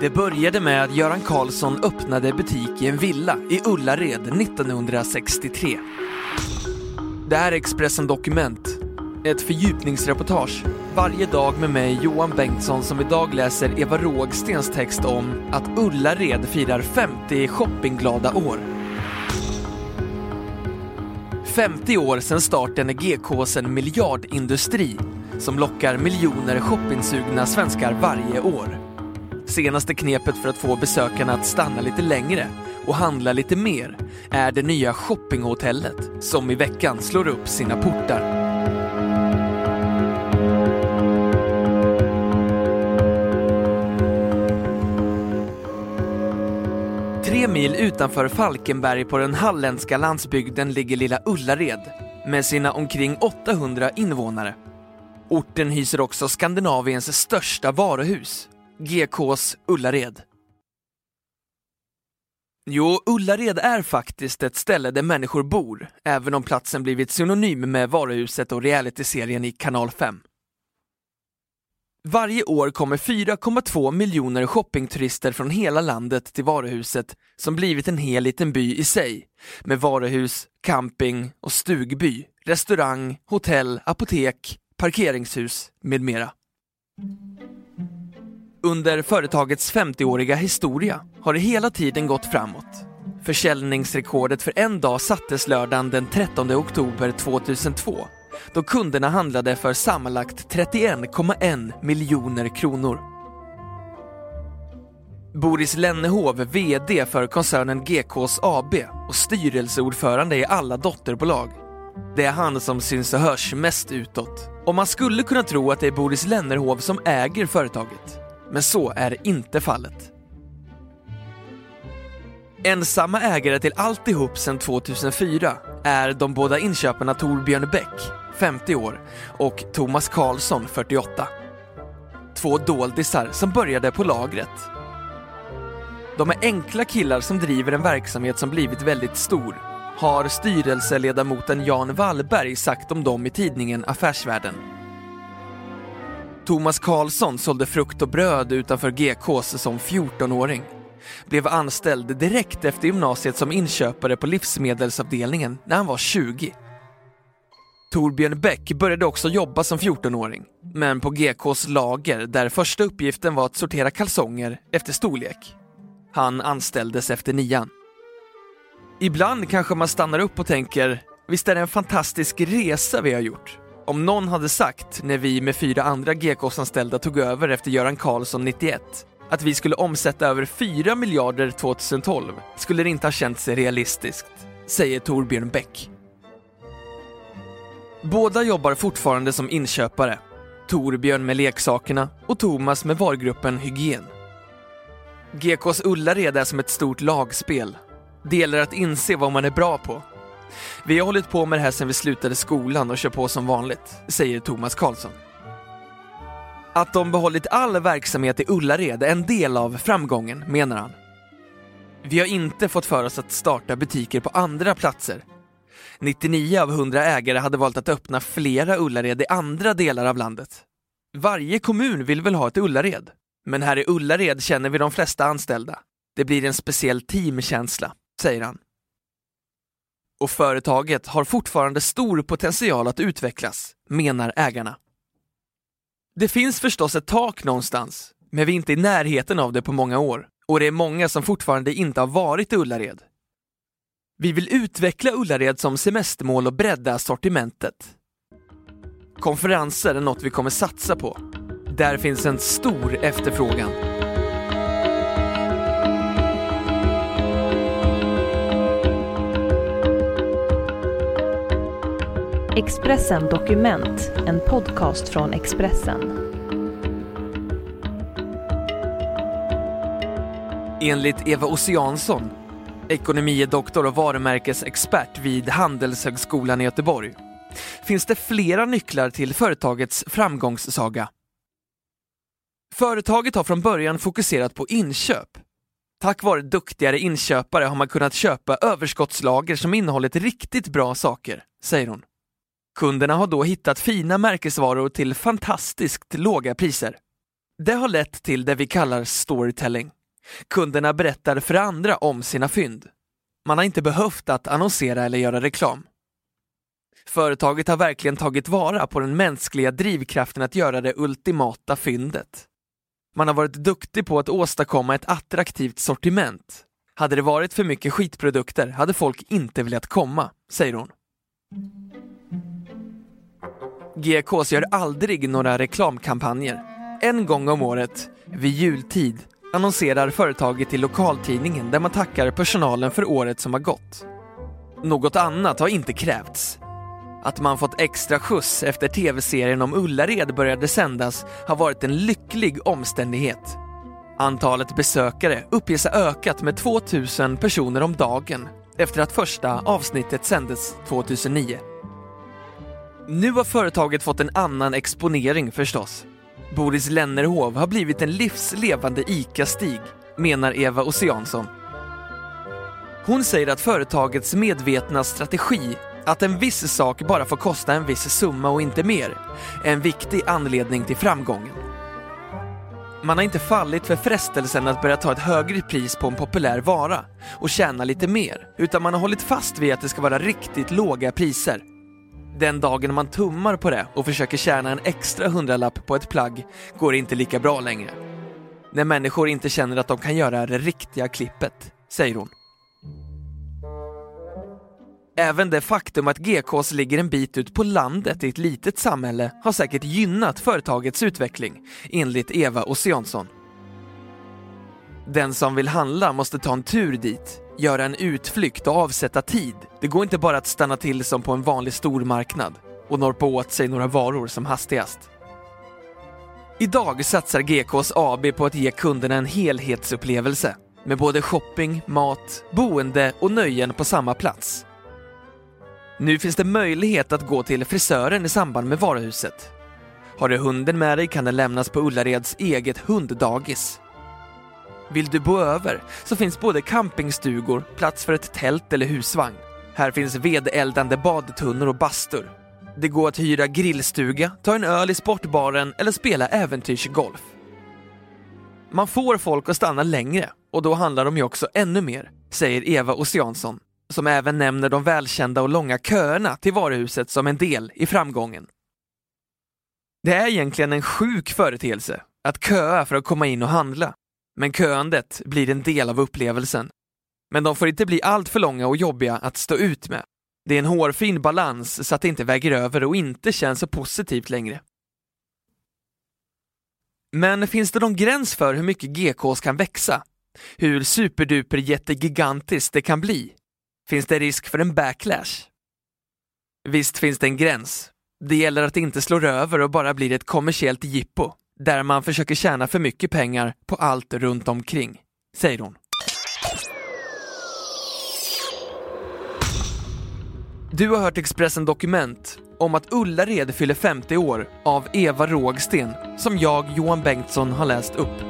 Det började med att Göran Karlsson öppnade butik i en villa i Ullared 1963. Det här är Expressen Dokument, ett fördjupningsreportage varje dag med mig Johan Bengtsson som idag läser Eva Rågstens text om att Ullared firar 50 shoppingglada år. 50 år sedan starten är GKs en miljardindustri som lockar miljoner shoppingsugna svenskar varje år. Senaste knepet för att få besökarna att stanna lite längre och handla lite mer är det nya shoppinghotellet som i veckan slår upp sina portar. Tre mil utanför Falkenberg på den halländska landsbygden ligger lilla Ullared med sina omkring 800 invånare. Orten hyser också Skandinaviens största varuhus, GKs Ullared. Jo, Ullared är faktiskt ett ställe där människor bor, även om platsen blivit synonym med varuhuset och realityserien i Kanal 5. Varje år kommer 4,2 miljoner shoppingturister från hela landet till varuhuset som blivit en hel liten by i sig, med varuhus, camping och stugby, restaurang, hotell, apotek, parkeringshus med mera. Under företagets 50-åriga historia har det hela tiden gått framåt. Försäljningsrekordet för en dag sattes lördagen den 13 oktober 2002 då kunderna handlade för sammanlagt 31,1 miljoner kronor. Boris Lennehov, VD för koncernen GKs AB och styrelseordförande i alla dotterbolag. Det är han som syns och hörs mest utåt. Och man skulle kunna tro att det är Boris Lennehov som äger företaget. Men så är inte fallet. Ensamma ägare till alltihop sedan 2004 är de båda inköparna Torbjörn Bäck, 50 år, och Thomas Karlsson, 48. Två doldisar som började på lagret. De är enkla killar som driver en verksamhet som blivit väldigt stor, har styrelseledamoten Jan Wallberg sagt om dem i tidningen Affärsvärlden. Thomas Karlsson sålde frukt och bröd utanför GKs som 14-åring. Blev anställd direkt efter gymnasiet som inköpare på livsmedelsavdelningen när han var 20. Torbjörn Bäck började också jobba som 14-åring, men på GKs lager där första uppgiften var att sortera kalsonger efter storlek. Han anställdes efter nian. Ibland kanske man stannar upp och tänker, visst är det en fantastisk resa vi har gjort? Om någon hade sagt, när vi med fyra andra GKs-anställda tog över efter Göran Karlsson 91, att vi skulle omsätta över 4 miljarder 2012 skulle det inte ha känts realistiskt, säger Torbjörn Bäck. Båda jobbar fortfarande som inköpare. Torbjörn med leksakerna och Thomas med varugruppen Hygien. GKs Ullared är som ett stort lagspel. Det gäller att inse vad man är bra på. Vi har hållit på med det här sedan vi slutade skolan och kör på som vanligt, säger Thomas Karlsson. Att de behållit all verksamhet i Ullared är en del av framgången, menar han. Vi har inte fått för oss att starta butiker på andra platser. 99 av 100 ägare hade valt att öppna flera Ullared i andra delar av landet. Varje kommun vill väl ha ett Ullared, men här i Ullared känner vi de flesta anställda. Det blir en speciell teamkänsla, säger han. Och företaget har fortfarande stor potential att utvecklas, menar ägarna. Det finns förstås ett tak någonstans, men vi är inte i närheten av det på många år och det är många som fortfarande inte har varit i Ullared. Vi vill utveckla Ullared som semestermål och bredda sortimentet. Konferenser är något vi kommer satsa på. Där finns en stor efterfrågan. Expressen Dokument, en podcast från Expressen. Enligt Eva Ossiansson, ekonomidoktor och varumärkesexpert vid Handelshögskolan i Göteborg, finns det flera nycklar till företagets framgångssaga. Företaget har från början fokuserat på inköp. Tack vare duktigare inköpare har man kunnat köpa överskottslager som innehållit riktigt bra saker, säger hon. Kunderna har då hittat fina märkesvaror till fantastiskt låga priser. Det har lett till det vi kallar storytelling. Kunderna berättar för andra om sina fynd. Man har inte behövt att annonsera eller göra reklam. Företaget har verkligen tagit vara på den mänskliga drivkraften att göra det ultimata fyndet. Man har varit duktig på att åstadkomma ett attraktivt sortiment. Hade det varit för mycket skitprodukter hade folk inte velat komma, säger hon. GKs gör aldrig några reklamkampanjer. En gång om året, vid jultid, annonserar företaget i lokaltidningen där man tackar personalen för året som har gått. Något annat har inte krävts. Att man fått extra skjuts efter tv-serien om Ullared började sändas har varit en lycklig omständighet. Antalet besökare uppges ha ökat med 2000 personer om dagen efter att första avsnittet sändes 2009. Nu har företaget fått en annan exponering förstås. Boris Lennerhov har blivit en livslevande ICA-Stig, menar Eva Ossiansson. Hon säger att företagets medvetna strategi att en viss sak bara får kosta en viss summa och inte mer är en viktig anledning till framgången. Man har inte fallit för frestelsen att börja ta ett högre pris på en populär vara och tjäna lite mer, utan man har hållit fast vid att det ska vara riktigt låga priser. Den dagen man tummar på det och försöker tjäna en extra hundralapp på ett plagg går det inte lika bra längre. När människor inte känner att de kan göra det riktiga klippet, säger hon. Även det faktum att GKs ligger en bit ut på landet i ett litet samhälle har säkert gynnat företagets utveckling, enligt Eva Ossiansson. Den som vill handla måste ta en tur dit, göra en utflykt och avsätta tid. Det går inte bara att stanna till som på en vanlig stormarknad och norpa åt sig några varor som hastigast. Idag satsar GKs AB på att ge kunderna en helhetsupplevelse med både shopping, mat, boende och nöjen på samma plats. Nu finns det möjlighet att gå till frisören i samband med varuhuset. Har du hunden med dig kan den lämnas på Ullareds eget hunddagis. Vill du bo över så finns både campingstugor, plats för ett tält eller husvagn. Här finns vedeldande badtunnor och bastur. Det går att hyra grillstuga, ta en öl i sportbaren eller spela äventyrsgolf. Man får folk att stanna längre och då handlar de ju också ännu mer, säger Eva Ossiansson, som även nämner de välkända och långa köerna till varuhuset som en del i framgången. Det är egentligen en sjuk företeelse att köa för att komma in och handla, men köandet blir en del av upplevelsen. Men de får inte bli alltför långa och jobbiga att stå ut med. Det är en hårfin balans så att det inte väger över och inte känns så positivt längre. Men finns det någon gräns för hur mycket GKs kan växa? Hur superduper jättegigantiskt det kan bli? Finns det risk för en backlash? Visst finns det en gräns. Det gäller att inte slå över och bara blir ett kommersiellt jippo, där man försöker tjäna för mycket pengar på allt runt omkring, säger hon. Du har hört Expressen Dokument om att Ullared fyller 50 år av Eva Rågsten som jag, Johan Bengtsson, har läst upp.